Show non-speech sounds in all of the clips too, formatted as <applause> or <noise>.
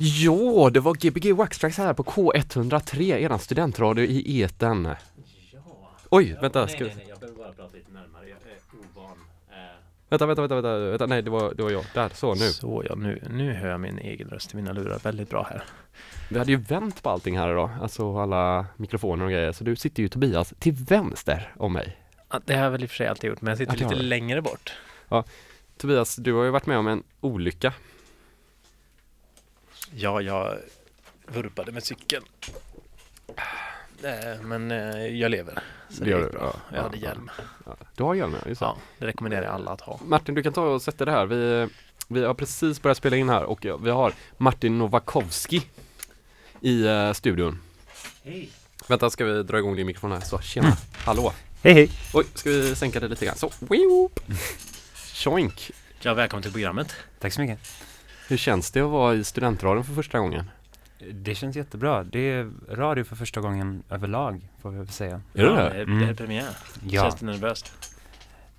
Jo, det var Gbg Waxtrax här på K103, eran studentradio i eten. Ja. Oj, vänta, nej, ska nej, nej, jag behöver bara prata lite närmare. Jag är ovan. Eh, Vänta, vänta, vänta, vänta, vänta, nej det var, det var jag. Där, så nu. Så ja, nu, nu hör jag min egen röst i mina lurar väldigt bra här. Vi hade ju vänt på allting här idag, alltså alla mikrofoner och grejer. Så du sitter ju Tobias till vänster om mig. Ja, det har jag väl i och för sig alltid gjort, men jag sitter Ja, lite längre bort. Tobias, du har ju varit med om en olycka. Ja, jag vurpade med cykeln. Eh, Men eh, jag lever. Så Det det gör gick du, bra. ja, Jag ja, hade ja. hjälm. Ja, du har hjälm, ja, just det. Ja, det rekommenderar jag alla att ha. Martin, du kan ta och sätta det här. Vi, vi har precis börjat spela in här och vi har Martin Novakovski i uh, studion. Hej! Vänta, ska vi dra igång din mikrofon här? Så, tjena, <laughs> hallå. Hej hej! Oj, ska vi sänka det lite grann? Så, whoop. Tjoink! Ja, välkommen till programmet. Tack så mycket. Hur känns det att vara i studentradion för första gången? Det känns jättebra. Det är radio för första gången överlag, får vi väl säga. Är det ja, det? Mm. det är premiär. Ja. Känns det nervöst?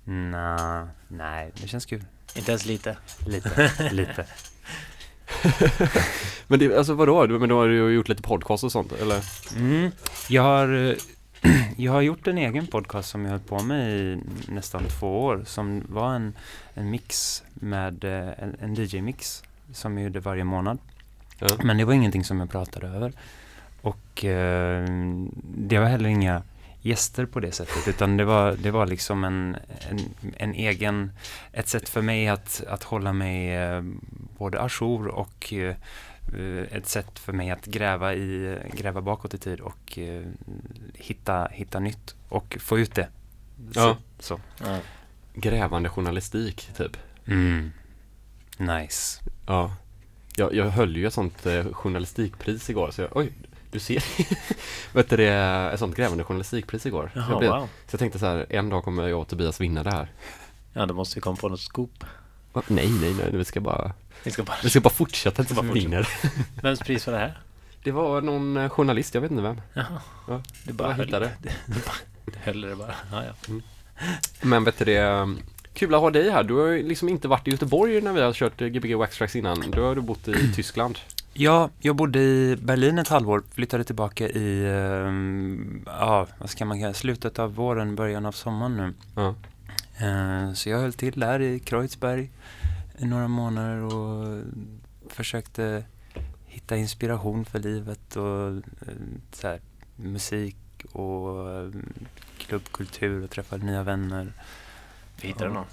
Nå, nej, det känns kul. Inte ens lite. Lite, <laughs> lite. <laughs> Men det, alltså vadå? Du, men då har du ju gjort lite podcast och sånt, eller? Mm. Jag, har, <clears throat> jag har gjort en egen podcast som jag höll på med i nästan två år, som var en, en mix med, eh, en, en DJ-mix som jag gjorde varje månad. Ja. Men det var ingenting som jag pratade över. Och eh, det var heller inga gäster på det sättet, utan det var, det var liksom en, en, en egen, ett sätt för mig att, att hålla mig eh, både ajour och eh, ett sätt för mig att gräva, i, gräva bakåt i tid och eh, hitta, hitta nytt och få ut det. Ja. Så. Ja. Grävande journalistik, typ. Mm. Nice. Ja. Jag, jag höll ju ett sånt eh, journalistikpris igår, så jag, oj, du ser. <laughs> Vet du det, ett sånt grävande journalistikpris igår. så, jag Jaha, blev, wow. så jag tänkte så här, en dag kommer jag och Tobias vinna det här. Ja, då måste vi komma på något scoop. Va? Nej, nej, nej, vi ska bara, Vi ska bara... vi ska bara fortsätta tills vi vinner. Vems pris var det här? <laughs> Det var någon eh, journalist, jag vet inte vem. Jaha. Ja, Du bara hittade. det. <laughs> Du bara höll det bara. Ja, ja. Men vet du det, kul att ha dig här. Du har ju liksom inte varit i Göteborg när vi har kört eh, Gbg Waxtrax innan. Då har du bott i <clears throat> Tyskland. Ja, jag bodde i Berlin ett halvår, flyttade tillbaka i, ehm, ja, vad ska man säga, slutet av våren, början av sommaren nu. Ja. Eh, så jag höll till där i Kreuzberg i några månader och försökte hitta inspiration för livet och eh, så här, musik och eh, klubbkultur och träffa nya vänner. Vi hittade någon.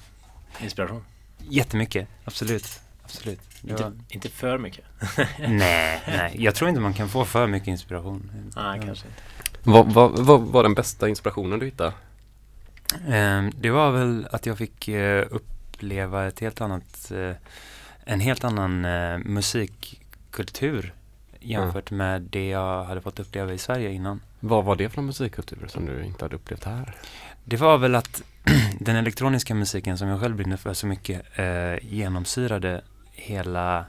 Inspiration. Jättemycket, absolut. Absolut. Inte, var, inte för mycket. <laughs> nej, nej, jag tror inte man kan få för mycket inspiration. Nej, Ja. kanske inte. Vad, vad, vad var den bästa inspirationen du hittade? Eh, det var väl att jag fick eh, uppleva ett helt annat, eh, en helt annan eh, musikkultur jämfört med det jag hade fått uppleva i Sverige innan. Vad var det för musikkultur som du inte hade upplevt här? Det var väl att <clears throat> den elektroniska musiken som jag själv brinner för så mycket eh, genomsyrade hela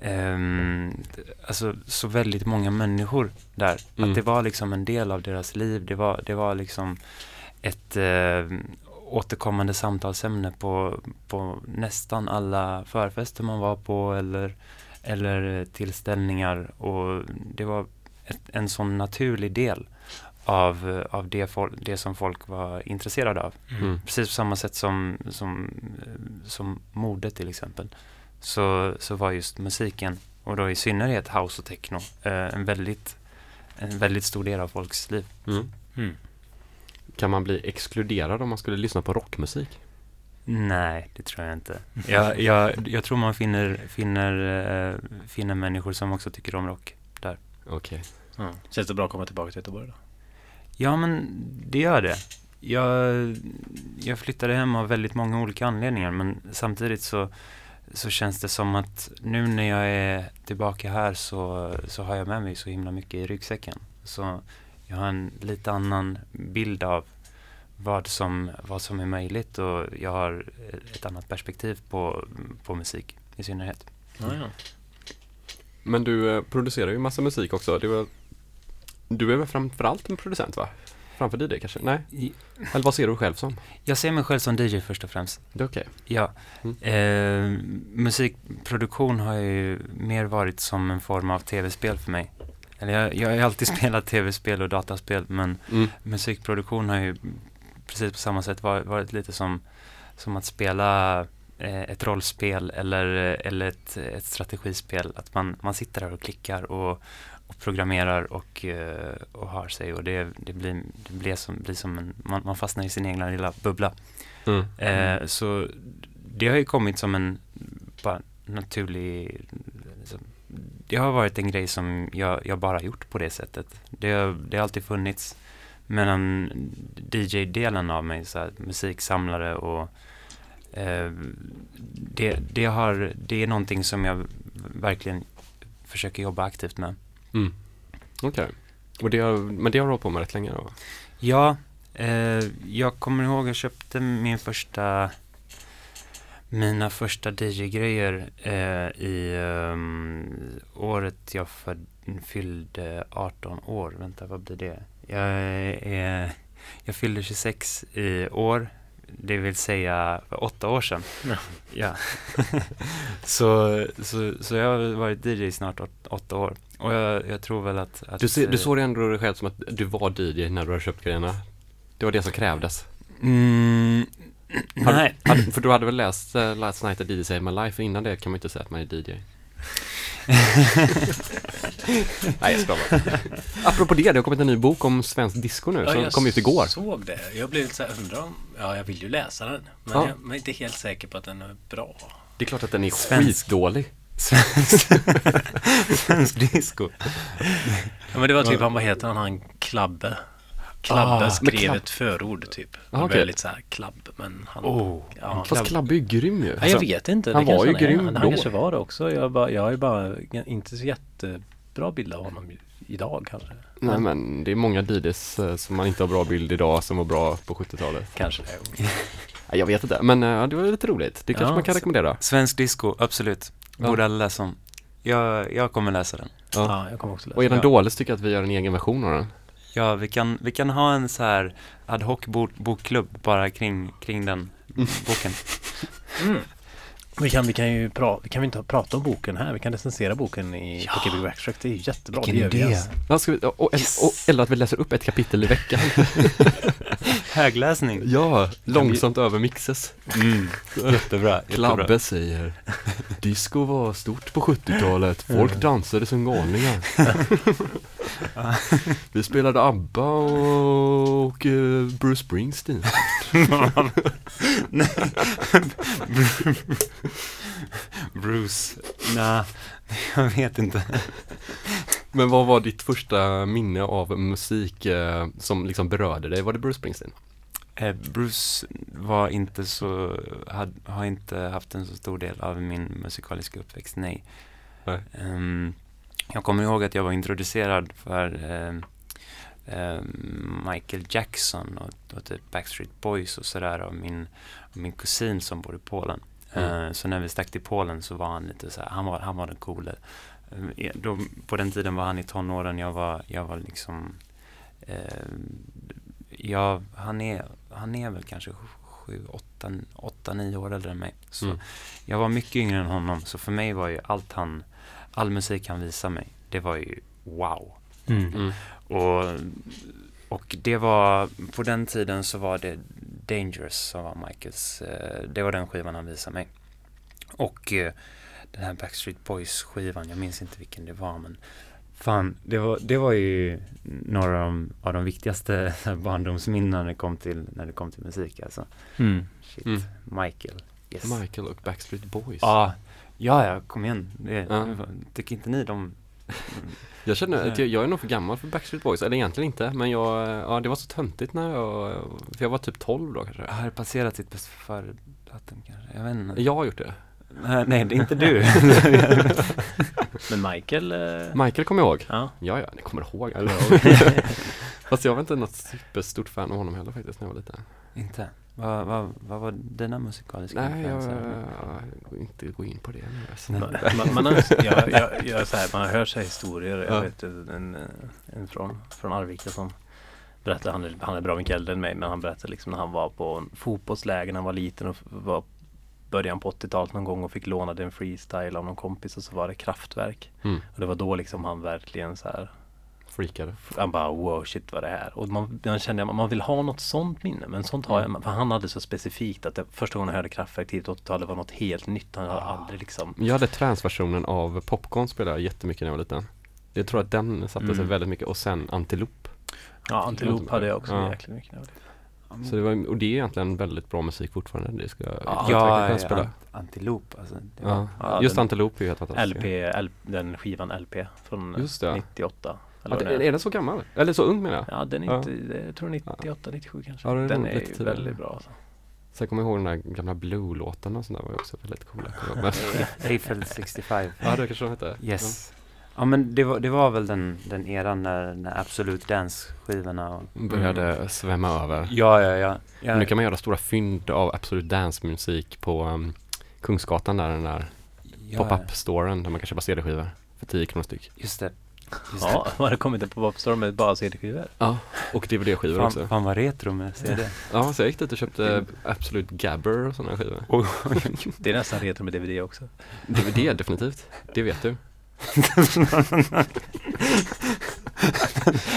ehm, alltså så väldigt många människor där. Mm. Att det var liksom en del av deras liv. Det var, det var liksom ett eh, återkommande samtalsämne på, på nästan alla förfester man var på eller, eller tillställningar. Och det var ett, en sån naturlig del av, av det, det som folk var intresserade av. Mm. Precis på samma sätt som, som, eh, som mode till exempel. Så, så var just musiken, och då i synnerhet house och techno, eh, en, väldigt, en väldigt stor del av folks liv. Mm. Mm. Kan man bli exkluderad om man skulle lyssna på rockmusik? Nej, det tror jag inte. Jag, jag, jag tror man finner, finner, eh, finner människor som också tycker om rock. Okej. Ja. Känns det bra att komma tillbaka till Göteborg då? Ja, men det gör det. Jag, jag flyttade hem av väldigt många olika anledningar, men samtidigt så, så känns det som att nu när jag är tillbaka här så, så har jag med mig så himla mycket i ryggsäcken. Så jag har en lite annan bild av vad som, vad som är möjligt och jag har ett annat perspektiv på, på musik i synnerhet. Ja, ja. Men du eh, producerar ju massa musik också. Det var, du är väl framförallt en producent va? framför DJ kanske? Nej? Eller vad ser du själv som? Jag ser mig själv som DJ först och främst. Det är okej. Ja. Mm. Eh, musikproduktion har ju mer varit som en form av tv-spel för mig. Eller jag, jag har ju alltid <laughs> spelat tv-spel och dataspel men Mm. musikproduktion har ju precis på samma sätt varit, varit lite som, som att spela eh, ett rollspel eller, eller ett, ett strategispel. Att man, man sitter där och klickar och programmerar och, eh, och har sig och det, det, blir, det blir, som, blir som en, man, man fastnar i sin egna lilla bubbla. Mm. Eh, så det har ju kommit som en bara naturlig, liksom, det har varit en grej som jag, jag bara gjort på det sättet. Det, har- det har alltid funnits. Medan DJ-delen av mig, så här, musiksamlare och eh, det, det, har, det är någonting som jag verkligen försöker jobba aktivt med. Mm. Okej. Och det har, men det har du hållit på med rätt länge då? Ja, eh, jag kommer ihåg jag köpte min första mina första DJ-grejer eh, i ehm, året jag föd, fyllde 18 år. Vänta, vad blir det? Jag, är, jag fyllde 26 i år, det vill säga för åtta år sedan. Ja. Ja. <laughs> så, så, så jag har varit DJ i snart åt, åtta år. Och jag, jag tror väl att... att Du, ser, du eh, såg ändå dig själv som att du var DJ när du hade köpt grejerna? Det var det som krävdes? Mm, Hade- nej. Hade, för du hade väl läst uh, Last Night a DJ Saved My Life, innan det kan man ju inte säga att man är DJ. <laughs> Nej, jag skojar. Apropå det, det har kommit en ny bok om svensk disco nu, som kom ut igår. såg det. Jag blev lite så här, undrar om... Ja, jag vill ju läsa den. Men Ja. jag jag är inte helt säker på att den är bra. Det är klart att den är Svensk. skitdålig. Svensk, <laughs> svensk disco. Ja, men det var typ, han, vad heter han, han Klabbe? Klabbe Ah, skrev Klabb- ett förord typ. Ah, Han var okej. väldigt så här klabb, men han... Oh, ja. Fast Klabbe är ju grym ju. Ja, jag vet inte. Det han var ju är. grym Han då. kanske var det också. Jag, bara, jag har ju bara inte så jättebra bild av honom idag kanske. Nej men det är många DJs eh, som man inte har bra bild idag som var bra på 70-talet. Kanske <laughs> det. Jag vet inte, men eh, det var lite roligt. Det kanske Ja, man kan rekommendera. Svensk disco, absolut. Ja. Borde alla läsa om. Jag, jag kommer läsa den. Ja. Ja, jag kommer också läsa. Och är den ja. dålig så tycker jag att vi gör en egen version av den. Ja, vi kan, vi kan ha en så här ad hoc bok, bokklubb bara kring, kring den <laughs> boken. Mm. Vi kan, vi kan ju pra, vi kan vi inte prata om boken här. Vi kan recensera boken i Ja. på Gbg Backtrack. Det är ju jättebra. Vilken det gör vi idé. alltså. Ja, ska vi, och, och, Yes. och, eller att vi läser upp ett kapitel i veckan. <laughs> <laughs> Högläsning. ja, långsamt över mixes. Mm. Jättebra. Klabbe säger Disco var stort på 70-talet, folk dansade som galningar <laughs> Vi spelade ABBA och, och eh, Bruce Springsteen <laughs> Bruce. Nej, <laughs> jag vet inte. <laughs> Men vad var ditt första minne av musik eh, som liksom berörde dig? Var det Bruce Springsteen? Eh, Bruce var inte så, had, har inte haft en så stor del av min musikaliska uppväxt, nej. Nej. Ehm, jag kommer ihåg att jag var introducerad för ehm, ehm, Michael Jackson och, och typ Backstreet Boys och sådär av min, av min kusin som bor i Polen. Mm. Eh, så när vi stack till Polen så var han lite så här, han var, han var den coole. Eh, då, på den tiden var han i tonåren, jag var, jag var liksom eh, Ja, han är, han är väl kanske sju, åtta, åtta, nio år äldre än mig. Så Mm. jag var mycket yngre än honom, så för mig var ju allt han, all musik han visade mig, det var ju wow. Mm. Mm. Och, och det var, på den tiden så var det Dangerous som var Michaels, eh, det var den skivan han visade mig. Och eh, den här Backstreet Boys skivan, jag minns inte vilken det var men Fan, det var, det var ju några av de, av de viktigaste <laughs> så här barndomsminnen när det kom till, när det kom till musik alltså. Mm. Shit, Mm. Michael. Yes. Michael och Backstreet Boys Ja, ja, ja, kom igen. Det, Ja. Tycker inte ni de... <laughs> Jag känner att jag, jag är nog för gammal för Backstreet Boys, eller egentligen inte Men jag, ja det var så töntigt när jag, för jag var typ 12 då kanske Har det passerat sitt bäst före datum kanske? Jag vet inte. Jag har gjort det Nej, nej, det är inte du. <laughs> Men Michael... Eh, Michael kommer jag ihåg ja. Ja, ja, ni kommer ihåg eller? <laughs> Fast jag var inte något superstort fan av honom heller faktiskt när jag var liten inte? Vad, vad, vad var dina musikaliska Nej, jag influenser? vill inte gå in på det nu alltså. <laughs> Man, har, <laughs> jag, jag, jag, så här, man har hört så här historier. Jag Ja. vet en, en från, från Arvika som berättade, han är, han är bra mycket äldre än mig, men han berättade liksom när han var på en fotbollsläger när han var liten och var början på 80-talet någon gång och fick låna en freestyle av någon kompis och så var det kraftverk. Mm. Och det var då liksom han verkligen så här Freakade. han bara wow shit vad det är Och man, man kände att man vill ha något sånt minne Men sånt har jag För han hade så specifikt att det, första gången jag hörde Kraftwerk tidigt 80-talet var något helt nytt Han hade aldrig liksom Jag hade transversionen av Popcorn spelade jag jättemycket när jag var liten. Jag tror att den satte sig Mm. väldigt mycket och sen Antilop. Ja Antilop hade jag också Ja. jäkligt mycket när jag var liten. Så det var, och det är egentligen väldigt bra musik fortfarande. Det ska jag Ja, Ja, spela. ant- Antilop alltså. Det var, Ja. Ja, Just den- Antilop är ju helt fantastisk. LP, L, den skivan LP från Just det. 98 Det är. är den så gammal? Eller så ung menar jag. Ja den är Ja. inte, det- jag tror 98, 97 kanske Ja, den är Den är tidigare. väldigt bra alltså. Sen kommer jag ihåg den där gamla Blue-låten och sånt där var ju också väldigt coola. <laughs> Eiffel 65. ja, det kanske de hette. Yes. Ja men det var, det var väl den, den eran när, när Absolute Dance-skivorna och... Ja. Började svämma över. Ja, ja, ja. ja. Nu kan man göra stora fynd av Absolut Dance-musik på um, Kungsgatan där, den där ja, pop-up-storen där man kan köpa CD-skivor för 10 kronor styck. Just det. Just Ja, vad har kommit en pop store med bara CD-skivor? Ja, och. DVD-skivor Fan, också. fan vad retro med CD. Ja, så jag gick dit och köpte Absolut Gabber och sådana skivor. Det är nästan retro med DVD också DVD definitivt, det vet du. <laughs>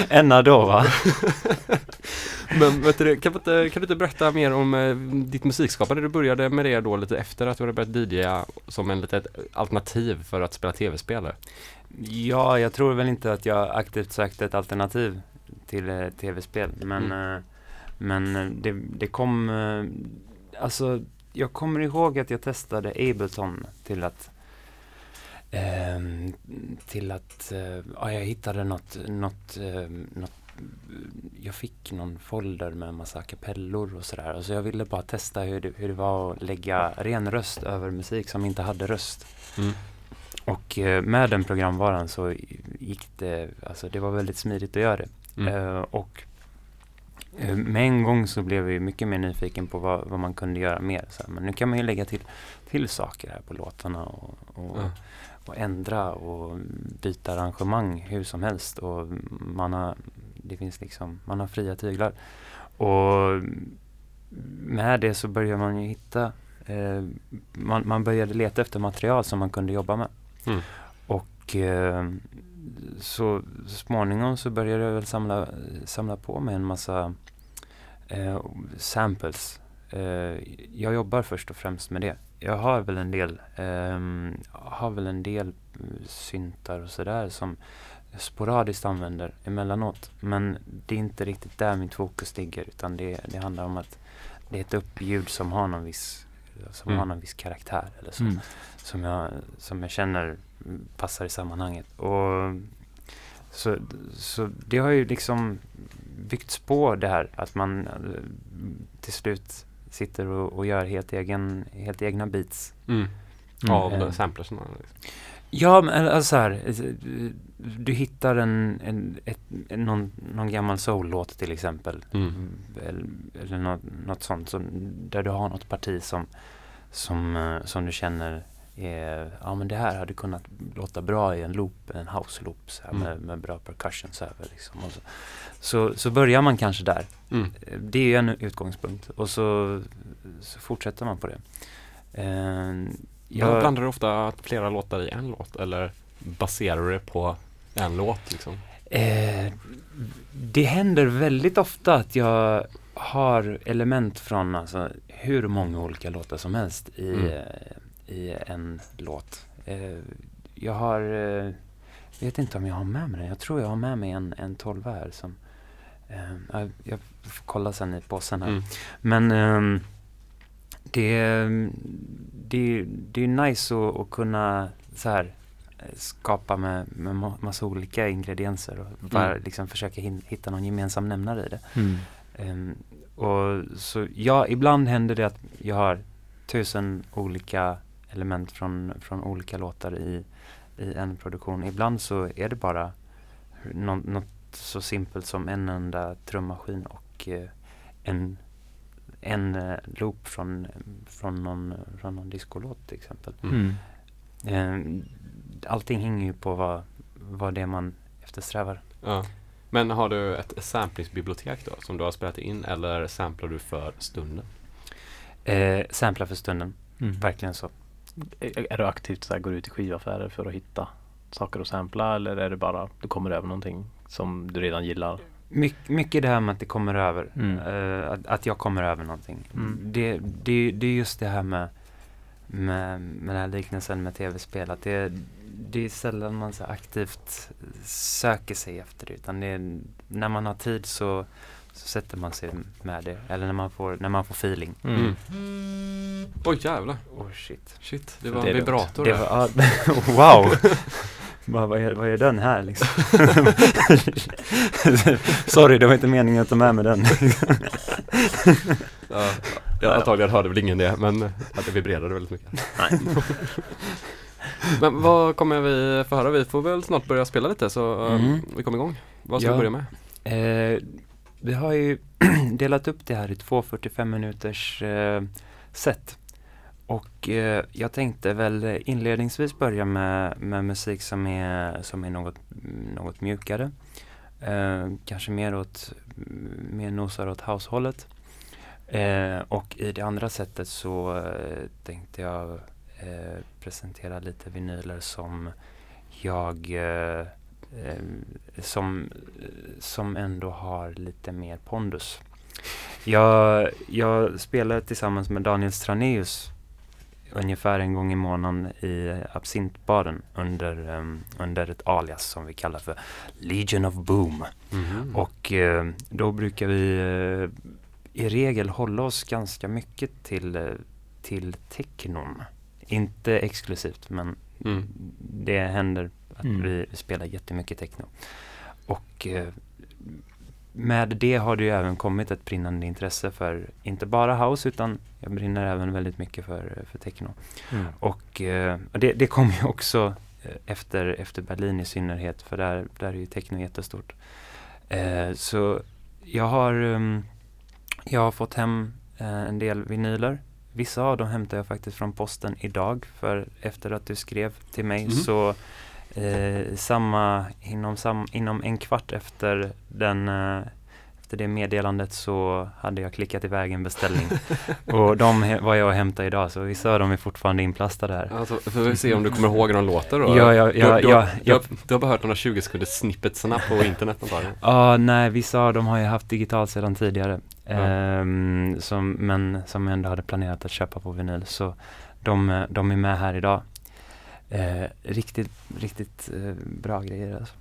Enna då va? <laughs> Men vet du, kan, du inte, kan du inte berätta mer om eh, ditt musikskapande? Du började med det då lite efter att du hade börjat DJa som en litet alternativ för att spela tv-spel. Ja, jag tror väl inte att jag aktivt sökte ett alternativ till eh, tv-spel. Men, Mm. eh, men eh, det, det kom, eh, alltså jag kommer ihåg att jag testade Ableton till att ehm, till att, eh, ja jag hittade något, något, eh, något jag fick någon folder med en massa kapellor och sådär. Så jag ville bara testa hur det, hur det var att lägga ren röst över musik som inte hade röst. Mm. Och eh, med den programvaran så gick det, alltså det var väldigt smidigt att göra det. Mm. Eh, och eh, med en gång så blev vi mycket mer nyfiken på vad, vad man kunde göra mer. Så här, men nu kan man ju lägga till, till saker här på låtarna och, och, Ja. och ändra och byta arrangemang hur som helst. Och man har, det finns liksom, man har fria tyglar. Och med det så börjar man ju hitta, eh, man, man började leta efter material som man kunde jobba med. Mm. Och eh, så, småningom så började jag väl samla, samla på mig en massa eh, samples. Eh, jag jobbar först och främst med det. Jag har väl en del, eh, har väl en del eh, syntar och sådär som jag sporadiskt använder emellanåt. Men det är inte riktigt där mitt fokus ligger utan det, det handlar om att leta upp ljud som har någon viss, som Mm. har någon viss karaktär eller så Mm. som jag, som jag känner passar i sammanhanget. Och så, så det har ju liksom byggts på det här att man eh, till slut sitter och, och gör helt, egen, helt egna beats. Mm. Mm. Av Eh. samplersen. Liksom. Ja, men alltså så här, eh, du hittar en, en, ett, en, någon, någon gammal soul-låt till exempel. Mm. Eller, eller något, något sånt som, där du har något parti som, som, eh, som du känner är, ja men det här hade kunnat låta bra i en loop, en house-loop så här, Mm. med, med bra percussions över liksom. Och så, så, så börjar man kanske där. Mm. Eh, Det är ju en utgångspunkt och så, så fortsätter man på det. Eh, Jag... jag, Blandar du ofta flera låtar i en låt eller baserar du det på en låt liksom? Eh, det händer väldigt ofta att jag har element från alltså, hur många olika låtar som helst i, Mm. eh, i en låt. Eh, jag har, eh, vet inte om jag har med mig den. Jag tror jag har med mig en, en 12 här som, eh, jag, jag får kolla sen i påsen här. Mm. Men ehm, det, det, det är nice att, att kunna så här, eh, skapa med, med ma- massa olika ingredienser och bara Mm. liksom försöka hitta någon gemensam nämnare i det. Mm. Ehm, och så ja, ibland händer det att jag har tusen olika element från, från olika låtar i, i en produktion. Ibland så är det bara nå- något så simpelt som en enda trummaskin och eh, en, en eh, loop från, från, någon, från någon discolåt till exempel. Mm. Eh, allting hänger ju på vad, vad det är man eftersträvar. Ja. Men har du ett samplingsbibliotek då som du har spelat in eller samplar du för stunden? Eh, sampla för stunden, Mm. verkligen så. Är, är du aktivt så här, går ut i skivaffärer för att hitta saker att sampla eller är det bara du kommer över någonting som du redan gillar? My, mycket det här med att det kommer över. Mm. Eh, att, att jag kommer över någonting. Mm. Det, det, det är just det här med, med, med den här liknelsen med tv-spel. Att det, det är sällan man så aktivt söker sig efter det. Utan det är, när man har tid så, så sätter man sig med det. Eller när man får, när man får feeling. Mm. Oj jävlar. Oh shit. Shit, det var Det en vibrator Det var, <laughs> wow! <laughs> Bara, vad, är, vad är den här liksom? <laughs> Sorry, det var inte meningen att ta med mig den. Ja, ja, antagligen hörde väl ingen det, men att det vibrerade väldigt mycket. Nej. Men vad kommer vi få höra? Vi får väl snart börja spela lite så eh, Mm. vi kommer igång. Vad ska Ja. vi börja med? Eh, vi har ju <clears throat> delat upp det här i två 45 minuters eh, set. Och eh, jag tänkte väl inledningsvis börja med, med musik som är, som är något, något mjukare. Eh, kanske mer åt, mer nosar åt househållet. Eh, och i det andra sättet så eh, tänkte jag eh, presentera lite vinyler som jag eh, eh, som, som ändå har lite mer pondus. Jag, jag spelar tillsammans med Daniel Straneus ungefär en gång i månaden i absintbaren under, em, under ett alias som vi kallar för Legion of Boom. Mhm. Och eh, då brukar vi eh, i regel hålla oss ganska mycket till, eh, till technon. Inte exklusivt men Mm. det händer att Mm. vi spelar jättemycket techno. Och eh, med det har det ju även kommit ett brinnande intresse för inte bara house utan jag brinner även väldigt mycket för, för techno. Mm. Och, eh, det, det kom ju också eh, efter, efter Berlin i synnerhet för där, där är ju techno jättestort. Eh, så jag har, ehm, jag har fått hem eh, en del vinyler. Vissa av dem hämtade jag faktiskt från posten idag för efter att du skrev till mig Mhm. så eh, samma, inom, sam, inom en kvart efter den eh, efter det meddelandet så hade jag klickat iväg en beställning. och de var jag och hämtade idag så vissa av dem är fortfarande inplastade här. Alltså, får vi se om du kommer ihåg hur de låter då? Ja, ja, du, ja, du, ja, har- du, har, du har bara hört några 20 sekunders snippetsarna på internet antagligen. Ja, nej, vissa av dem har jag haft digitalt sedan tidigare. Ja. Ehm, som, men som jag ändå hade planerat att köpa på vinyl. Så de, de är med här idag. Eh, riktigt, riktigt eh, bra grejer alltså.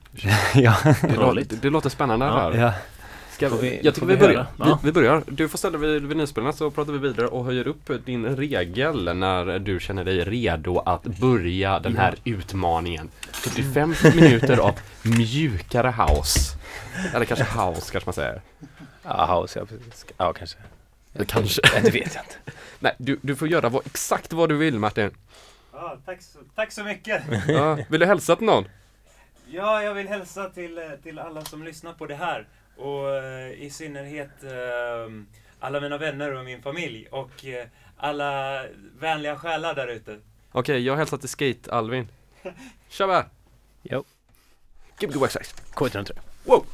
ja. <laughs> Det, låter, det låter spännande Ja. här. ja. Ska vi, jag tycker vi, vi börjar. höra? Vi, Ja. vi börjar. Du får ställa vid vinyelspelarna så pratar vi vidare och höjer upp din regel när du känner dig redo att börja den här utmaningen. 45 minuter av mjukare house. Eller kanske house kanske man säger. Ja, house, ja precis. Ja, kanske. Kanske. Nej, det vet jag inte. Nej, du, du får göra vad, exakt vad du vill Martin. Ja, tack, så, tack så mycket. Ja, vill du hälsa till någon? Ja, jag vill hälsa till, eh, till alla som lyssnar på det här. Och eh, i synnerhet eh, alla mina vänner och min familj. Och eh, alla vänliga själar där ute. Okej, jag hälsar till Skate-Alvin. Tjaba! <laughs> Jo. Gbg Waxax. K103. Wow!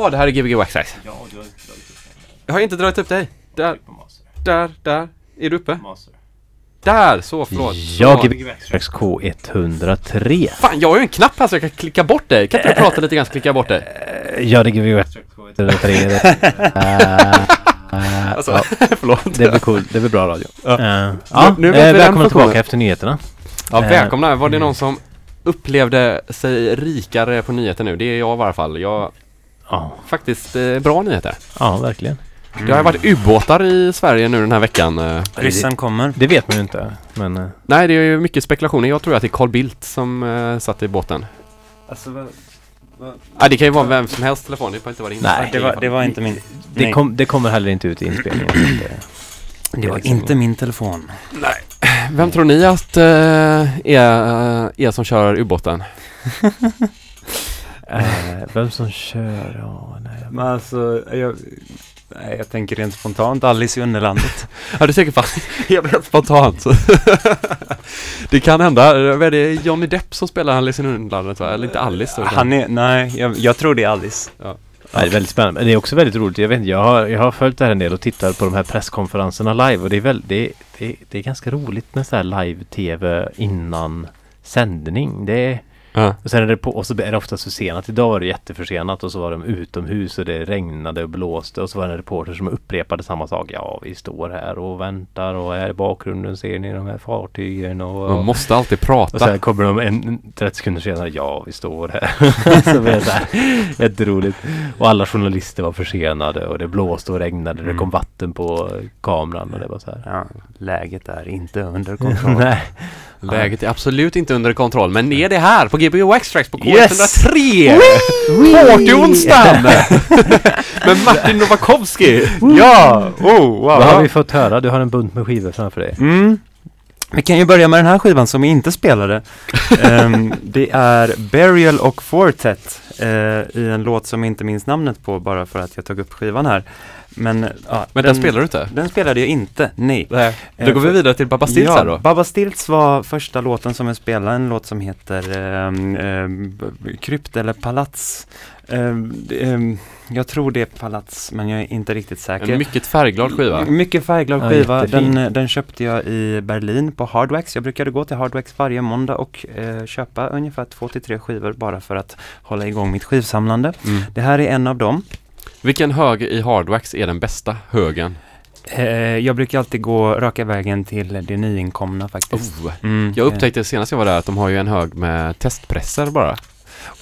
Ja, det här är Gbg Waxtrax. Ja, du har inte dragit upp Jag har inte dragit upp dig. Där, på master. där, där. Är du uppe? master. Där, så förlåt. Jag Så. Gbg Waxtrax K103. Fan, jag har ju en knapp här så jag kan klicka bort dig. Kan inte du prata lite grann så klickar jag bort dig? Ja, det är Gbg Waxtrax K103. Uh, Alltså, ja, <laughs> förlåt. det blir cool. Det blir bra radio. Ja. Ja, nu vet vi eh, den välkomna funktionen. tillbaka efter nyheterna. Ja, Eh, välkomna. Var det någon som upplevde sig rikare på nyheter nu? Det är jag i varje fall. Jag Ja, faktiskt eh, bra nyheter. ja, verkligen. Det har ju varit ubåtar i Sverige nu den här veckan. eh. Ryssen kommer. Det vet man ju inte. Men eh, Nej, det är ju mycket spekulationer. Jag tror att det är Carl Bildt som eh, satt i båten. Alltså, Nej, det kan ju vara vem som helst telefon. Det får inte vara din. Nej. det, var, det var inte min... det, nej, kom, det kommer heller inte ut i inspelningen. så att <clears throat> det- det var inte min telefon. Vem tror ni att eh, är, är som kör ubåten? <laughs> Eh, vem som kör? Ja, nej. Men alltså, jag, nej, jag tänker rent spontant Alice i Underlandet. <laughs> Ja, du på att helt spontant. <laughs> det kan hända. Vad är det Johnny Depp som spelar Alice i Underlandet va? Eller inte Alice då, Han är, nej, jag, jag tror det är Alice. Nej, det är väldigt spännande. Men det är också väldigt roligt. Jag, vet, inte, jag, har, jag har följt det här en del och tittat på de här presskonferenserna live. Och det är, väl, det, det, det är ganska roligt med så här live-tv innan sändning. Det är, Ja. och sen är det på, och så är det ofta försenat. Idag var det jätteförsenat och så var de utomhus och det regnade och blåste och så var det en reporter som upprepade samma sak. Ja, vi står här och väntar och här i bakgrunden ser ni de här fartygen och... Man måste alltid och prata. sen kommer de en, 30 sekunder senare, ja vi står här. <laughs> så blev det så här, jätteroligt. Och alla journalister var försenade och det blåste och regnade. Det Mm. kom vatten på kameran och det var så här. Ja, läget är inte under kontroll. <laughs> Nej. Läget är absolut inte under kontroll, men ni är det här på Gbg Waxtrax på Yes! K103! Hårt i onsdagen! <laughs> Med Martin Novakovsky! ja! Oh, wow! Vad har vi fått höra? Du har en bunt med skivor framför dig. Mm. Vi kan ju börja med den här skivan som vi inte spelade. <laughs> Ehm, det är Burial och Fortet eh, i en låt som jag inte minns namnet på bara för att jag tog upp skivan här. Men, ja, Men den spelar du inte? Den spelade jag inte, nej. Nej. Eh, Då går vi för- vidare till Babba Stilts ja, här då. Baba Stilts var första låten som jag spelade, en låt som heter b- Krypt eller Palats. Ehm, ehm, jag tror det är Palats, men jag är inte riktigt säker. En mycket färgglad skiva. Mycket färgglad Ja, skiva. jättefin. Den, den köpte jag i Berlin på Hardwax. Jag brukade gå till Hardwax varje måndag och eh, köpa ungefär två till tre skivor bara för att hålla igång mitt skivsamlande. Mm. Det här är en av dem. Vilken hög i Hardwax är den bästa högen? Eh, jag brukar alltid gå raka vägen till det nyinkomna faktiskt. Oh. Mm, Jag eh, upptäckte senast jag var där att de har ju en hög med testpresser bara.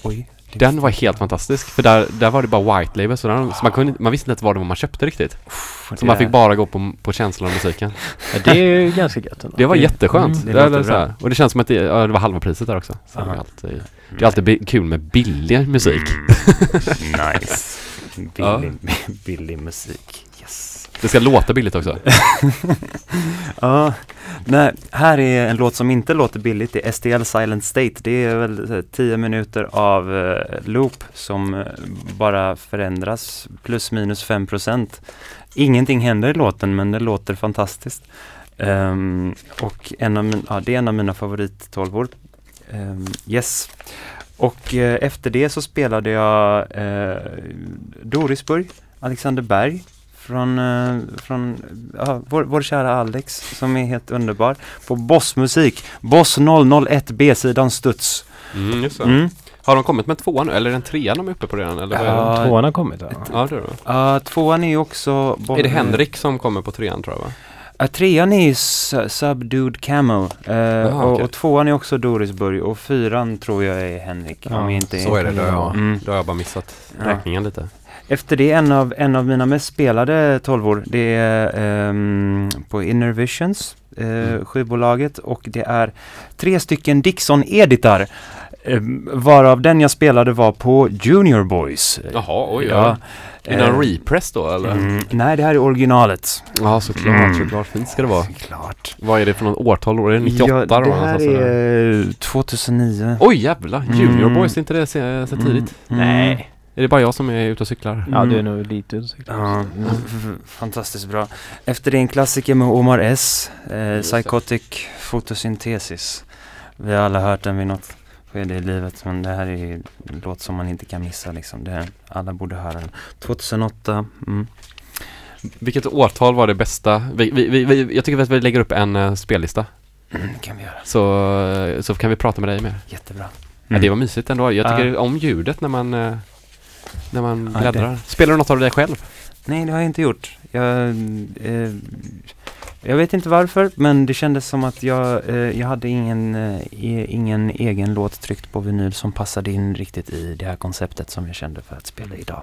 oj, Den var helt fantastisk. För där, där var det bara white label så, där, så man, kunde, man visste inte vad det var man köpte riktigt. Uff, Så man fick bara gå på, på känslan av musiken. Ja, det är ju ganska gött ändå. Det var jätteskönt. mm, det det, det, så här. Och det känns som att det, ja, det var halva priset där också. Så det, är alltid, det är alltid kul med billig musik. Mm, <laughs> nice. Billig, <laughs> billig musik. Yes. Det ska låta billigt också. <laughs> Ja, nej, här är en låt som inte låter billigt. Det är STL Silent State. Det är väl eh, 10 minuter av eh, loop som eh, bara förändras plus minus 5 procent. Ingenting händer i låten men det låter fantastiskt. Ehm, och en av min, ja, det är en av mina favorittolvor. Um, yes. Och eh, efter det så spelade jag eh, Dorisburg, Alexander Berg från, eh, från ja, vår, vår kära Alex som är helt underbar. På Bossmusik, Boss 001 B-sidan Studs. Mm, just. Mm. Har de kommit med tvåan nu? Eller är det en trean de är uppe på redan? Eller vad är, det? Ja, Tvåan har kommit va? ja, det är det. Ja, tvåan är ju också... Är det Henrik som kommer på trean tror jag va? Ja, trean är Subdued Camo eh, och, okej. och tvåan är också Dorisburg och fyran tror jag är Henrik. Ja, om jag inte Så är det, då har jag, Mm. då har jag bara missat Ja. räkningen lite. Efter det en av, en av mina mest spelade tolvor, det är ehm, på Inner Visions, Mm. skivbolaget och det är tre stycken Dixon-editar. Eh, varav den jag spelade var på Junior Boys. Jaha, oj, ja. Är det en eh, repress då eller? mm, nej, det här är originalet. Ja, såklart, Mm. såklart. Fint ska det vara. Klart. Vad är det för något årtal? Är det 98 ja, då? det här någonstans, eller? är 2009. Oj jävlar, Junior Mm. Boys, är inte det så, så tidigt? Mm. Nej. Är det bara jag som är ute och cyklar? Ja, du är Mm. nog lite osäker. Ja, f- <laughs> f- fantastiskt bra. Efter det en klassiker med Omar S. Eh, det. Psychotic Photosynthesis. Vi har alla hört den vid något, det i livet. Men det här är ju en låt som man inte kan missa liksom. Det, alla borde höra den. 2008. Mm. Vilket årtal var det bästa? Vi, vi, vi, jag tycker att vi lägger upp en uh, spellista. Mm, kan vi göra. Så, eh, så kan vi prata med dig mer. Jättebra. Ja, det var mysigt ändå. Jag tycker Ja. om ljudet när man, eh, när man bläddrar. Spelar du något av det själv? Nej, det har jag inte gjort. Jag, jag vet inte varför, men det kändes som att jag, eh, jag hade ingen, eh, e, ingen egen låt tryckt på vinyl som passade in riktigt i det här konceptet som jag kände för att spela idag.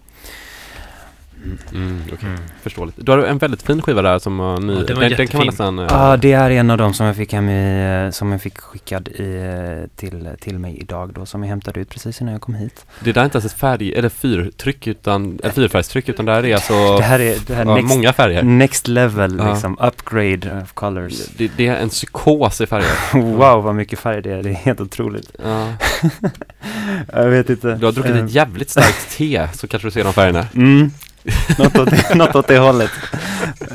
Mm. Mm, okej. Mm. Förståeligt. Du har en väldigt fin skiva där som var ny. Ja, den var den, den kan man nästan... eh, Ja, det är en av dem som jag fick hem i, eh, som jag fick skickad i, eh, till, till mig idag då, som jag hämtade ut precis innan jag kom hit. Det där är inte ens ett färg, eller fyrtryck utan, eller fyrfärgstryck utan där är alltså Det här är, det här ja, next, många färger. next level, Ja. liksom, upgrade of colors. Det, det är en psykos i färger. <laughs> Wow, vad mycket färg det är, det är helt otroligt. Ja. <laughs> Jag vet inte. Du har druckit Eh, ett jävligt starkt te så kanske du ser de färgerna. Mm, något, åt det, något åt det hållet.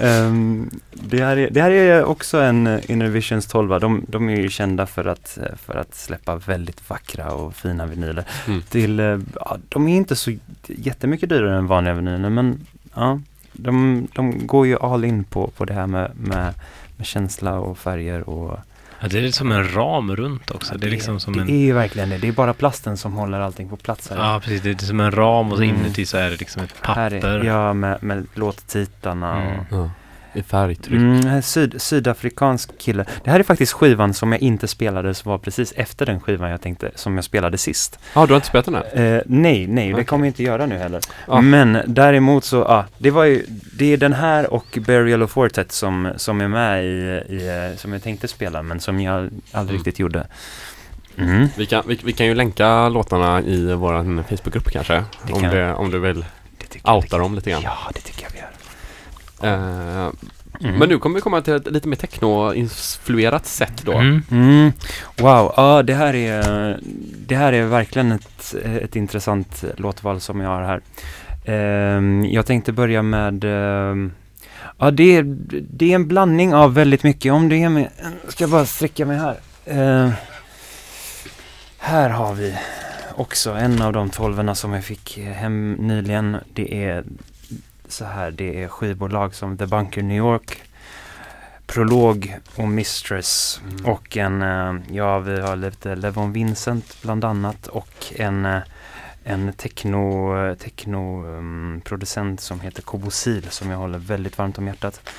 Ehm, det, här är, det här är också en eh, Inner Visions 12. De, de är ju kända för att, eh, för att släppa väldigt vackra och fina vinyler. Mm. Till, eh, ja, de är inte så jättemycket dyrare än vanliga vinyler men ja, de, de går ju all in på, på det här med, med, med känsla och färger och Ja, det är som en ram runt också. Det är liksom som det en... är ju verkligen det. Det är bara plasten som håller allting på plats här. Ja, precis. Det är som en ram och så Mm. inuti så är det liksom ett papper. är, ja, med, med låttitlarna Mm. och Ja. I färgtryck. Mm, syd, sydafrikansk kille. Det här är faktiskt skivan som jag inte spelade som var precis efter den skivan jag tänkte, som jag spelade sist. Ja, du har inte spelat den här? Eh, nej, nej, det Okej. kommer jag inte göra nu heller. Ja. Men däremot så, ja, det var ju, det är den här och Burial of Fortet som, som är med i, i, eh, som jag tänkte spela men som jag aldrig Mm. riktigt gjorde. Mm. Vi kan, vi, vi kan ju länka låtarna i vår Facebookgrupp kanske. Det Om, kan- det, om du vill Det outa dem lite grann. Ja, det tycker jag vi gör. Eh, Mm. Men nu kommer vi komma till ett lite mer techno-influerat sätt då. Mm. Mm. Wow, ja det här är, det här är verkligen ett, ett intressant låtval som jag har här. Ehm, jag tänkte börja med, ehm, ja det är, det är en blandning av väldigt mycket. Om det är med, ska jag bara sträcka mig här. Ehm, här har vi också en av de tolvorna som jag fick hem nyligen. Det är så här, det är skivbolag som The Bunker New York, Prolog och Mistress. Mm. Och en, eh, ja vi har lite Levon Vincent bland annat och en, eh, en techno, eh, techno um, producent som heter Kobosil som jag håller väldigt varmt om hjärtat.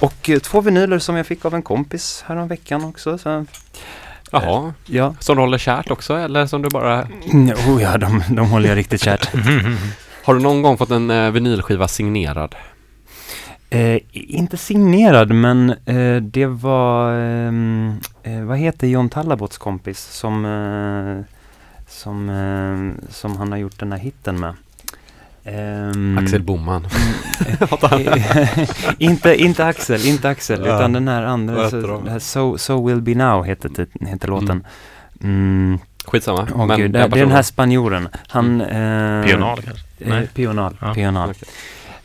Och eh, två vinyler som jag fick av en kompis häromveckan också. Så, Jaha, ja. som du håller kärt också eller som du bara... Mm, Oh ja, de, de håller jag riktigt kärt. <laughs> Har du någon gång fått en eh, vinylskiva signerad? Eh, inte signerad men eh, det var, ehm, eh, vad heter John Tallabots kompis som, eh, som, eh, som han har gjort den här hitten med? Ehm, Axel Boman. eh, <laughs> <laughs> inte, inte Axel, inte Axel, utan den här andra, så, so, so Will Be Now heter, heter låten. Mm. Skitsamma. Åh gud, det, det är den här spanjoren. Han... Eh, Pional kanske? Eh, Nej. Pional. Ja. Pional. Okej.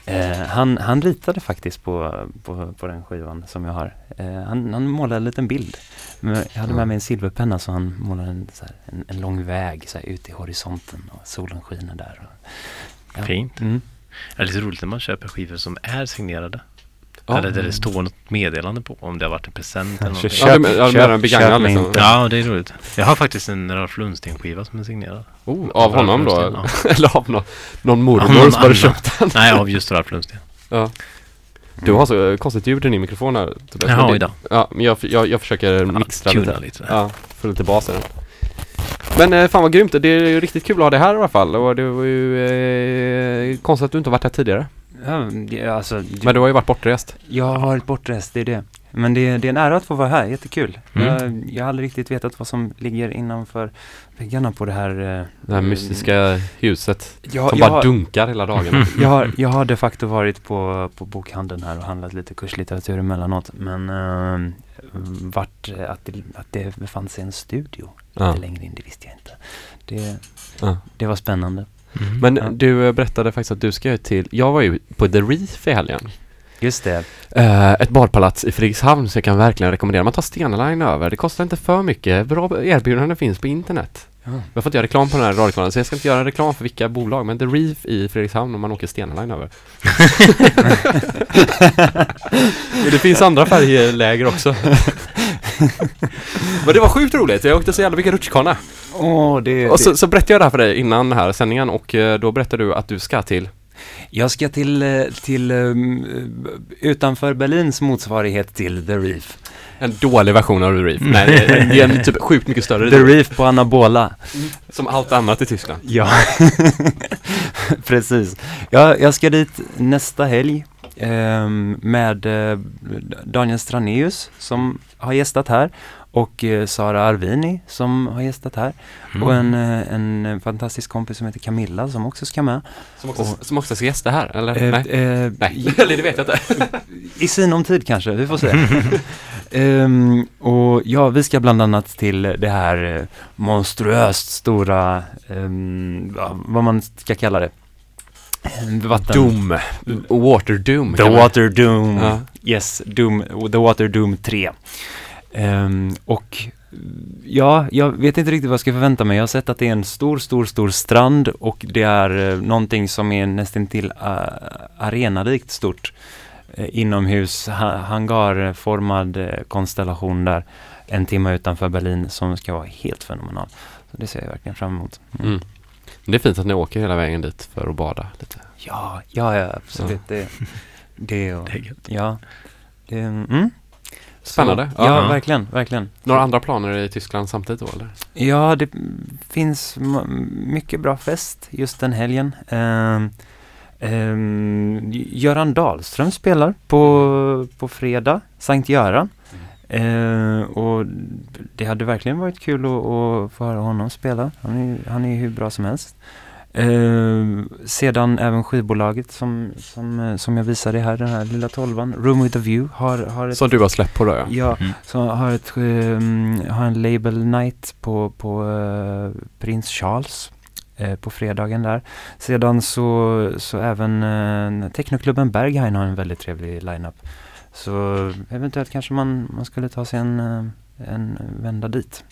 Eh, han, han ritade faktiskt på, på, på den skivan som jag har. Eh, han, han målade en liten bild. Men Jag hade med mig en silverpenna så han målade en, så här, en, en lång väg så här, ut i horisonten och solen skiner där. Och, ja. Fint. Mm. Det är lite roligt när man köper skivor som är signerade. Ja. Eller där det står något meddelande på. Om det har varit en present eller någonting. Ja, du, ja, du menar en begagnad köp liksom? inte. Ja, det är roligt. Jag har faktiskt en Ralf Lundsten-skiva som är signerad. Oh, av honom då? Ralf Lundsten, <laughs> Eller av någon, någon Ja, mormor som hade annan. köpt den? Nej, av just Ralf Lundsten. Ja. Du har så konstigt ljud i din mikrofon här. Tobias. Jaha, oj då. Ja, men jag, jag, jag försöker mixtra tuna lite. lite. Ja, få lite bas i den. Men eh, fan vad grymt. Det är ju riktigt kul att ha det här i alla fall. Och det var ju eh, konstigt att du inte varit här tidigare. Ja, det, alltså, det, Men du har ju varit bortrest. Jag har varit bortrest, det är det. Men det, det är en ära att få vara här, jättekul. Mm. Jag, jag har aldrig riktigt vetat vad som ligger innanför väggarna på det här. eh, Det här mystiska huset Jag, som jag, bara har, dunkar hela dagarna. <laughs> jag, har, jag har de facto varit på, på bokhandeln här och handlat lite kurslitteratur emellanåt. Men eh, vart, eh, att, det, att det befann sig en studio Ja. lite längre in, det visste jag inte. Det, Ja. det var spännande. Mm. Men Ja. du berättade faktiskt att du ska ju till, jag var ju på The Reef i helgen. Just det. Eh, ett badpalats i Fredrikshamn så jag kan verkligen rekommendera. Man tar Stena Line över. Det kostar inte för mycket. Bra erbjudanden finns på internet. Jag får inte göra reklam på den här radiokanalen, så jag ska inte göra reklam för vilka bolag, men The Reef i Fredrikshamn om man åker Stena Line över. <laughs> Det finns andra färjeläger också. <laughs> men det var sjukt roligt, jag åkte så jävla mycket rutschkana. Åh, det, Och så, så berättade jag det här för dig innan den här sändningen och eh, då berättade du att du ska till Jag ska till, eh, till um, utanför Berlins motsvarighet till The Reef. en dålig version av The Reef. Nej, det är, det är en typ <laughs> sjukt mycket större. The Reef på anabola. Som allt annat i Tyskland. Ja, <laughs> precis. Jag, jag ska dit nästa helg ehm, med eh, Daniel Straneus som har gästat här och eh, Sara Arvini som har gästat här och en, eh, en fantastisk kompis som heter Camilla som också ska med. Som också, Och- som också ska gästa här, eller? Eh, Nej. eh, Nej, <laughs> eller det vet jag inte. <laughs> I sinom tid kanske, vi får se. <laughs> Ehm, och ja, vi ska bland annat till det här eh, monstruöst stora, ehm, ja, vad man ska kalla det. Eh, Vatten. Doom. Water Doom. The Water Doom. Ja. Yes, Doom, The Water Doom 3. Ehm, och ja, jag vet inte riktigt vad jag ska förvänta mig. Jag har sett att det är en stor, stor, stor strand och det är eh, någonting som är nästan till uh, arenalikt stort. Eh, inomhus, ha, hangarformad eh, konstellation där en timme utanför Berlin som ska vara helt fenomenal. Så det ser jag verkligen fram emot. Mm. Mm. Det är fint att ni åker hela vägen dit för att bada lite. Ja, ja, ja, absolut. Det, det, och, <laughs> Det är gött. ja. Det, mm. Spännande. Så, ja, Ja. verkligen, verkligen. Några andra planer i Tyskland samtidigt då eller? Ja, det finns mycket bra fest just den helgen. Um, Göran Dahlström spelar på, på fredag, Sankt Göran. Eh, och det hade verkligen varit kul att, att få höra honom spela. Han är, han är hur bra som helst. Eh, sedan även skivbolaget som, som, eh, som jag visade här, den här lilla tolvan, Room with a View, har, har ett Som du har släppt på då ja. Ja, Mm. så har, ett, um, har en label night på, på eh, Prins Charles eh, på fredagen där. Sedan så, så även uh, Technoklubben Berghain har en väldigt trevlig lineup. Så eventuellt kanske man, man skulle ta sig en, eh, en vända dit.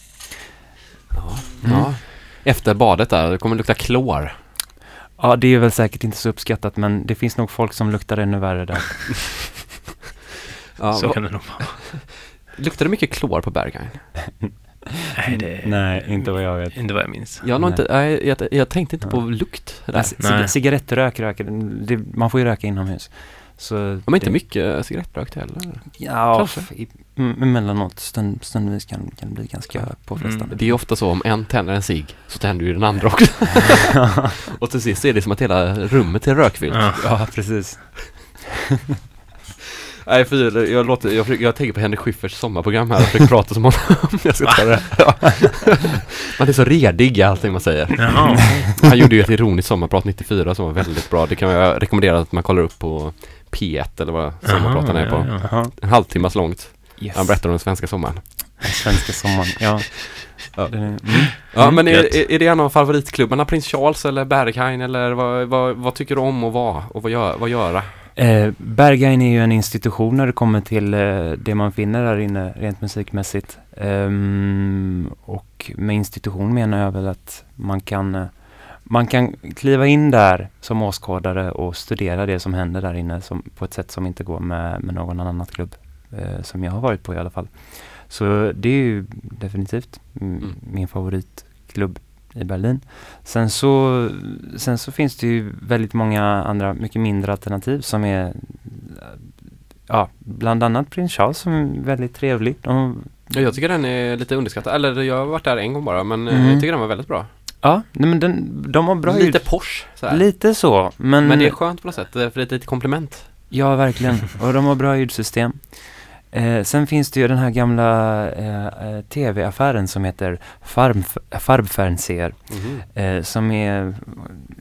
Ja. Mm. ja. Efter badet där, det kommer lukta klor. Ja, det är väl säkert inte så uppskattat men det finns nog folk som luktar ännu värre där. <laughs> Ja, Så kan det nog vara. <laughs> Luktar det mycket klor på Berghain? <laughs> Nej, det Nej, inte vad jag vet. inte vad jag minns. Jag, har Nej. inte, nej, jag, jag tänkte inte Ja. på lukt där. Nej, cigarettrök röker, det, man får ju röka inomhus. Så De har inte det- mycket cigarettrök heller. Ja, Kanske. f- i, mm, emellanåt stund, stundvis kan, kan det bli ganska påfrestande. Det är ofta så om en tänder en cigg så tänder ju den andra också. <laughs> och till sist är det som att hela rummet är rökfyllt. Ja. ja, precis. <laughs> Nej, för jag, låter, jag, försöker, jag tänker på Henrik Schyfferts sommarprogram här och försöker <laughs> prata som honom. jag ska ta det. Ja. Man är så redig i allting man säger. Jaha. Han gjorde ju ett ironiskt sommarprat 94 som var väldigt bra. Det kan jag rekommendera att man kollar upp på P1 eller vad sommarpraten är på. ja. En halvtimmas långt. Yes. Han berättar om den svenska sommaren. Svenska sommaren, ja. Ja. Det- Mm. Ja, men är, är, är det en av favoritklubbarna? Prins Charles eller Berghain eller vad, vad, vad tycker du om att vara och vad, gör, vad göra? Eh, Berghain är ju en institution när det kommer till eh, det man finner där inne rent musikmässigt. Ehm, och med institution menar jag väl att man kan, eh, man kan kliva in där som åskådare och studera det som händer där inne som, på ett sätt som inte går med, med någon annan nattklubb. Eh, som jag har varit på i alla fall. Så det är ju definitivt mm, min favoritklubb i Berlin. Sen så, sen så finns det ju väldigt många andra, mycket mindre alternativ som är Ja, bland annat Prins Charles som är väldigt trevlig. De, Ja, Jag tycker den är lite underskattad. Eller jag har varit där en gång bara men eh, Mm. jag tycker den var väldigt bra. Ja, nej men den, de har bra lite ljud. Porsche så här. Lite så, men, Men det är skönt på något sätt, för det är ett litet komplement. Ja, verkligen. <laughs> Och de har bra ljudsystem. Eh, sen finns det ju den här gamla eh, eh, tv-affären som heter Farm, Farbfernseher. Eh, som är,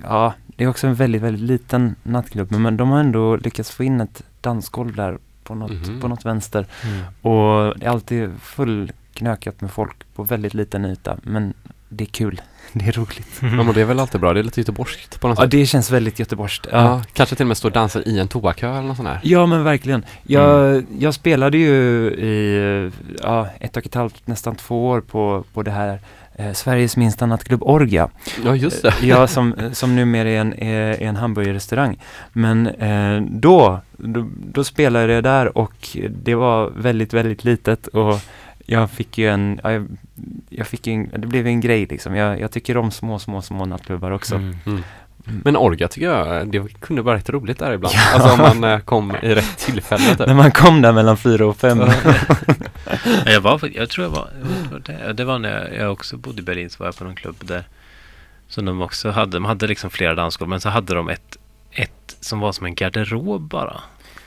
ja, det är också en väldigt, väldigt liten nattklubb. Men, de har ändå lyckats få in ett dansgolv där på något, Mhm. på något vänster. Mm. Och det är alltid fullknökat med folk på väldigt liten yta. Men det är kul. <laughs> Det är roligt. Ja men det är väl alltid bra, det är lite göteborgskt på något Ja, sätt. det känns väldigt göteborgskt. Ja. Ja. kanske till och med stå och dansa i en toakö eller något sånt där. Ja men verkligen. Jag, jag spelade ju i ja, ett och ett halvt, nästan två år på, på det här eh, Sveriges minsta nattklubb Orgia. Ja, just det. Ja, <laughs> som, som numera är en, är, är en hamburgerrestaurang. Men eh, då, då, då spelade jag där och det var väldigt, väldigt litet och jag fick ju en, ja, jag, jag fick ju en, det blev en grej liksom. Jag, jag tycker om små, små, små nattklubbar också. Mm. Mm. Men Orga tycker jag, det kunde vara rätt roligt där ibland. Alltså om man eh, kom i rätt tillfälle typ. När man kom där mellan fyra och fem. Ja, <laughs> Jag, var, jag tror jag var, jag det var när jag också bodde i Berlin så var jag på någon klubb där. Som de också hade, de hade liksom flera dansgolv men så hade de ett, ett som var som en garderob bara.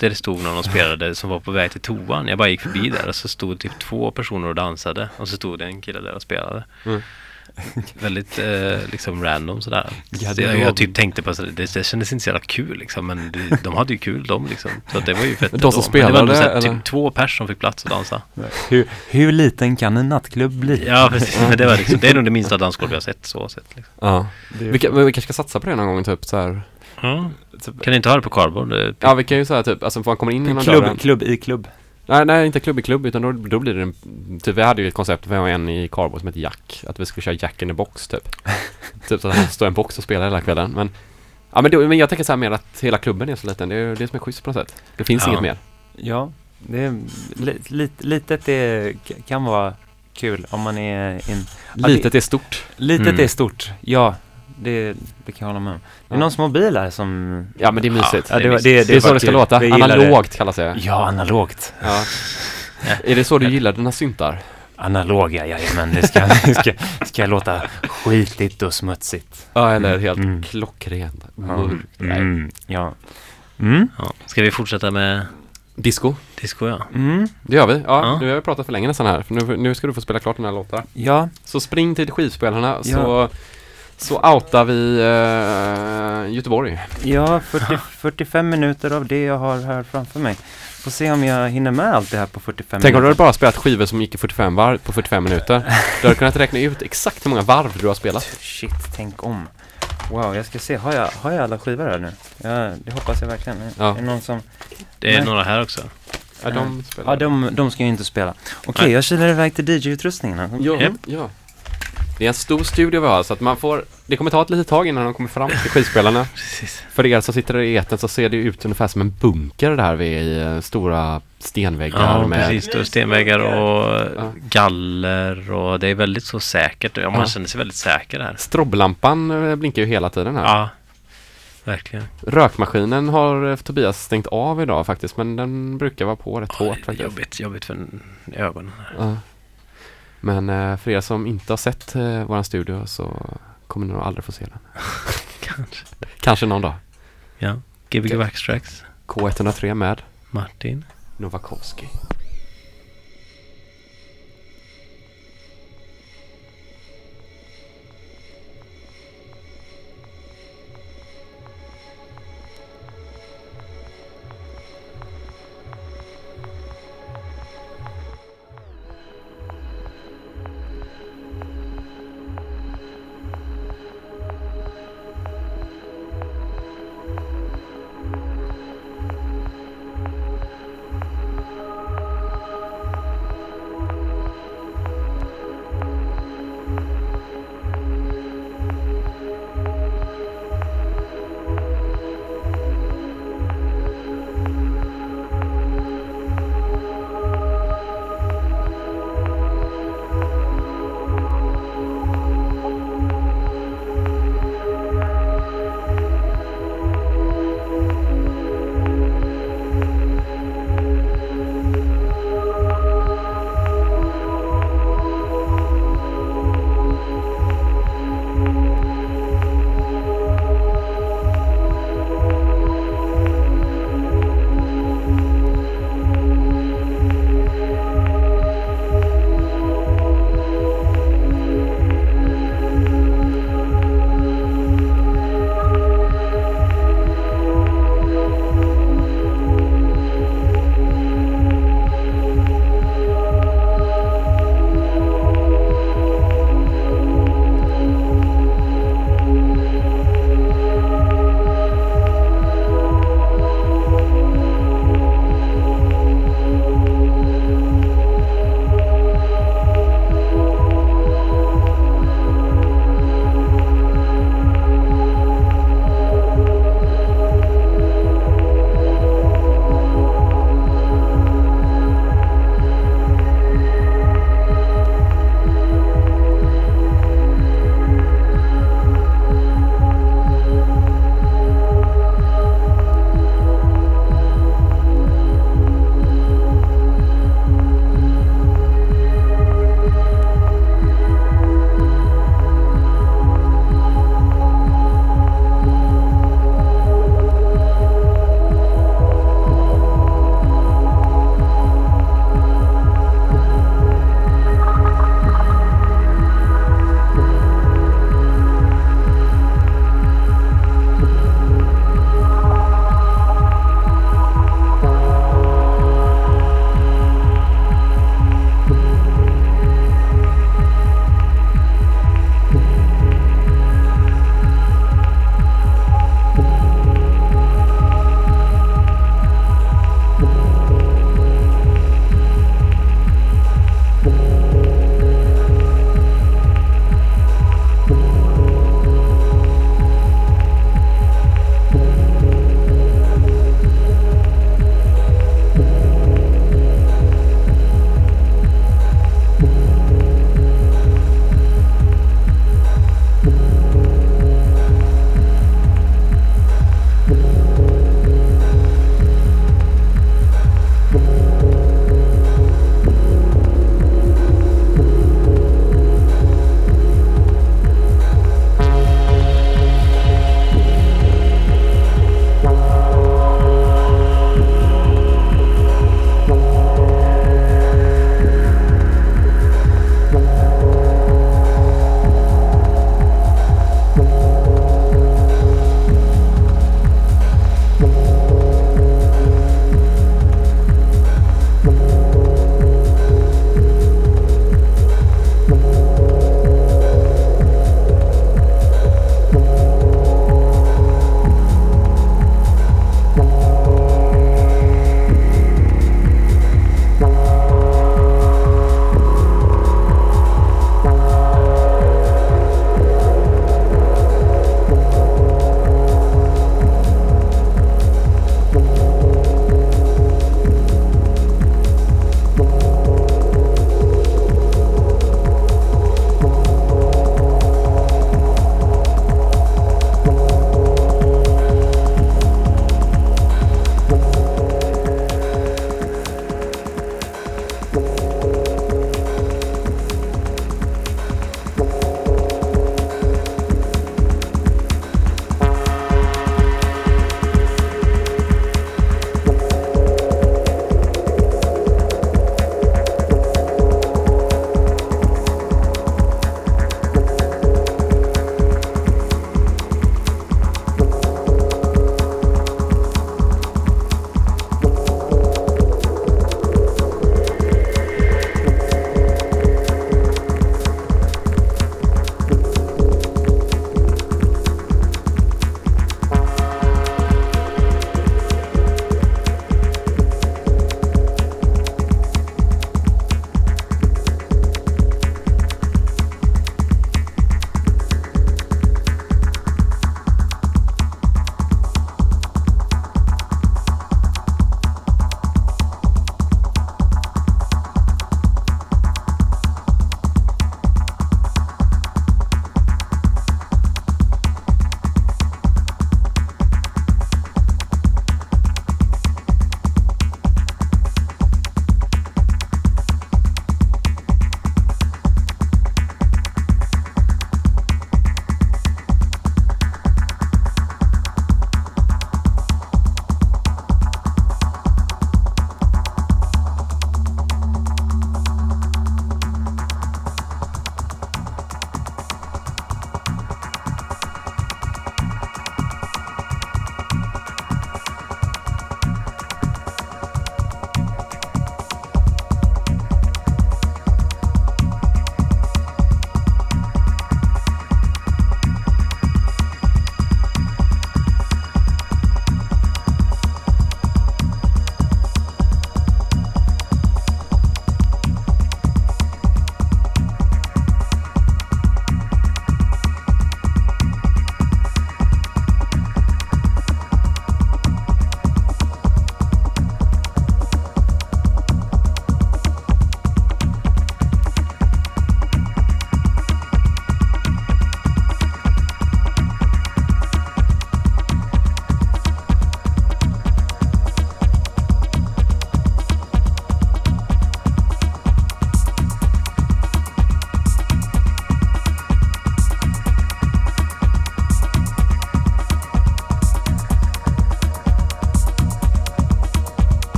Där det stod någon och spelade som var på väg till toan. Jag bara gick förbi där och så stod typ två personer och dansade. Och så stod det en kille där och spelade. Mm. Väldigt eh, liksom random sådär. Så jag, jag typ tänkte på så det, det kändes inte så jävla kul liksom. Men det, de hade ju kul de liksom. Så att det var ju fett. <laughs> De som ändå. Men det var ändå spelade, så här, eller? typ två pers som fick plats att dansa. hur, hur liten kan en nattklubb bli? Ja, precis. Men det, var liksom, det är nog det minsta dansgolv jag har sett så sett. Liksom. Ja. Vi, vi kanske ska satsa på det någon gång typ så här. Ja. Kan ni inte ha det på cardboard? Det- Ja vi kan ju säga typ, alltså man kommer in genom dörren. Klubb, klubb i klubb. Nej, nej inte klubb i klubb utan då, då blir det en, typ vi hade ju ett koncept, vi har en i Carbo som heter Jack. Att vi skulle köra Jack in the box typ. <laughs> typ så att han står i en box och spelar hela kvällen. Men, ja men, då, men jag tänker så här mer att hela klubben är så liten. Det är det som är schysst på något sätt. Det finns Ja. inget mer. Ja, det är, li, li, litet är, kan vara kul om man är in, Ja, det- Litet är stort. Litet Mm. är stort, ja. Det, det kan jag hålla med om. Det är Ja. någon små bil här som... Ja men det är mysigt. Ja, det, det det, det är så det ska låta. Analogt kallas det. Ja, analogt. Ja. är det så du gillar dina syntar? Analoga, jajamän. Det ska, <laughs> ska, ska låta skitigt och smutsigt. Ja eller helt Mm. klockrent. Ja. Mörkt. Nej. Mm, ja. Mm. Ja. Ska vi fortsätta med Disco. disco ja? Mm. Det gör vi. Ja, Ja. nu har vi pratat för länge nästan här. För nu, nu ska du få spela klart den här låten. Ja, Så spring till skivspelarna Ja. så, så outar vi eh, Göteborg. ja 40, 45 <laughs> minuter av det jag har här framför mig. Får se om jag hinner med allt det här på 45 Tänk om du hade minuter. bara spelat skivor som gick i 45 varv på 45 minuter. Du hade kunnat räkna ut exakt hur många varv du har spelat. <laughs> Shit, tänk om. Wow, jag ska se. Har jag, har jag alla skivor här nu? Ja, det hoppas jag verkligen. Ja. Är det någon som... Det är Nej. några här också. Ja, de spelar. Ja, de, de ska jag inte spela. Okej, Nej. jag kilar iväg till DJ-utrustningen. Ja, ja. Det är en stor studio vi har så att man får Det kommer ta ett litet tag innan de kommer fram till skivspelarna. <laughs> För er som sitter i eten så ser det ut ungefär som en bunker där vid eh, stora stenväggar Ja, med precis. Är stenväggar och Ja. galler och det är väldigt så säkert. Ja, man Ja. känner sig väldigt säker här. Stroblampan eh, blinkar ju hela tiden här. Ja, verkligen. Rökmaskinen har eh, Tobias stängt av idag faktiskt men den brukar vara på rätt hårt Oj, faktiskt. jobbigt, jobbigt för ögonen. Här. Ja. Men eh, för er som inte har sett eh, våran studio så kommer ni nog aldrig få se den. <laughs> Kanske. Kanske någon dag. Ja. Gbg Waxtracks. K103 med Martin. Novakovsky.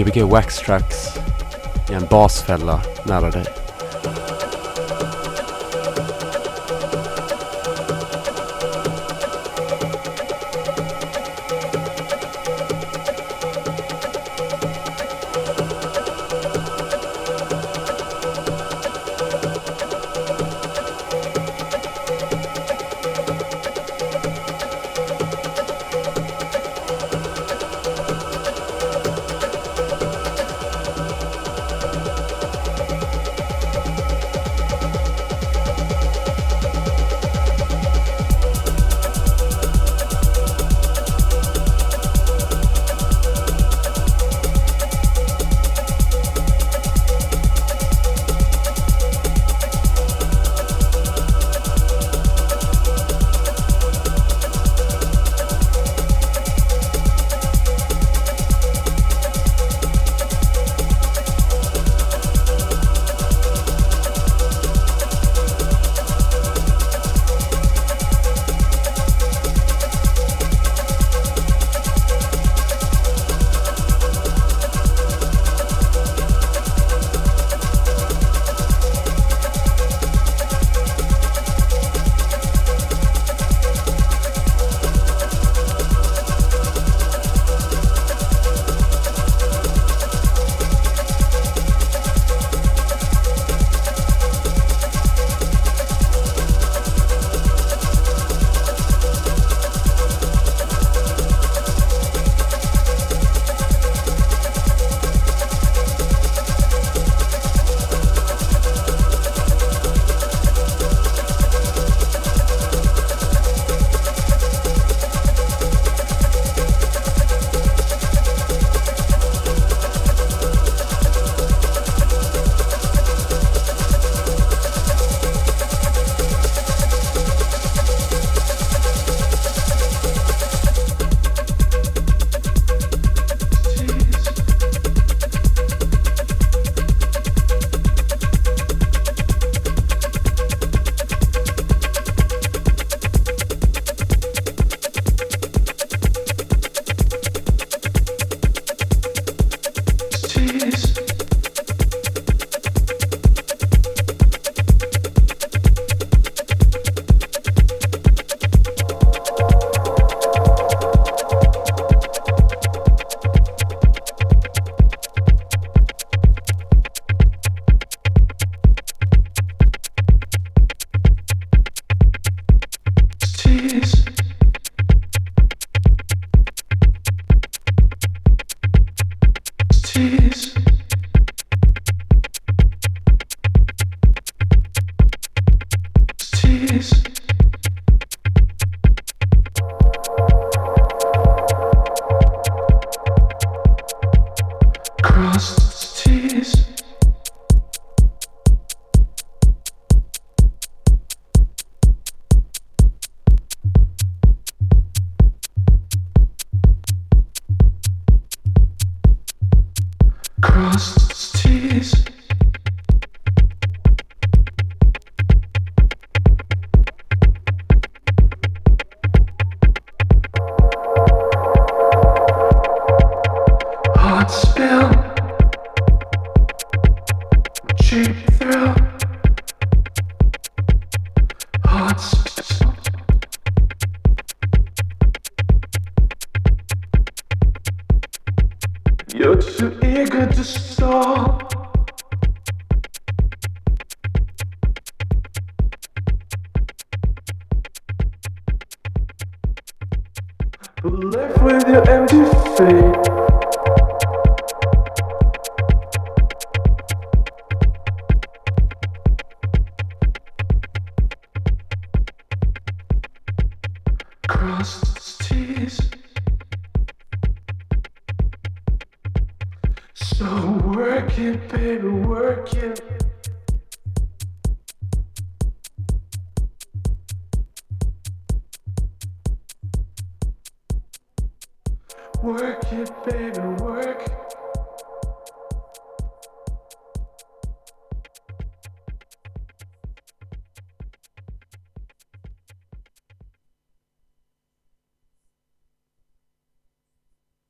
Gbg Wax Tracks i en basfälla nära dig.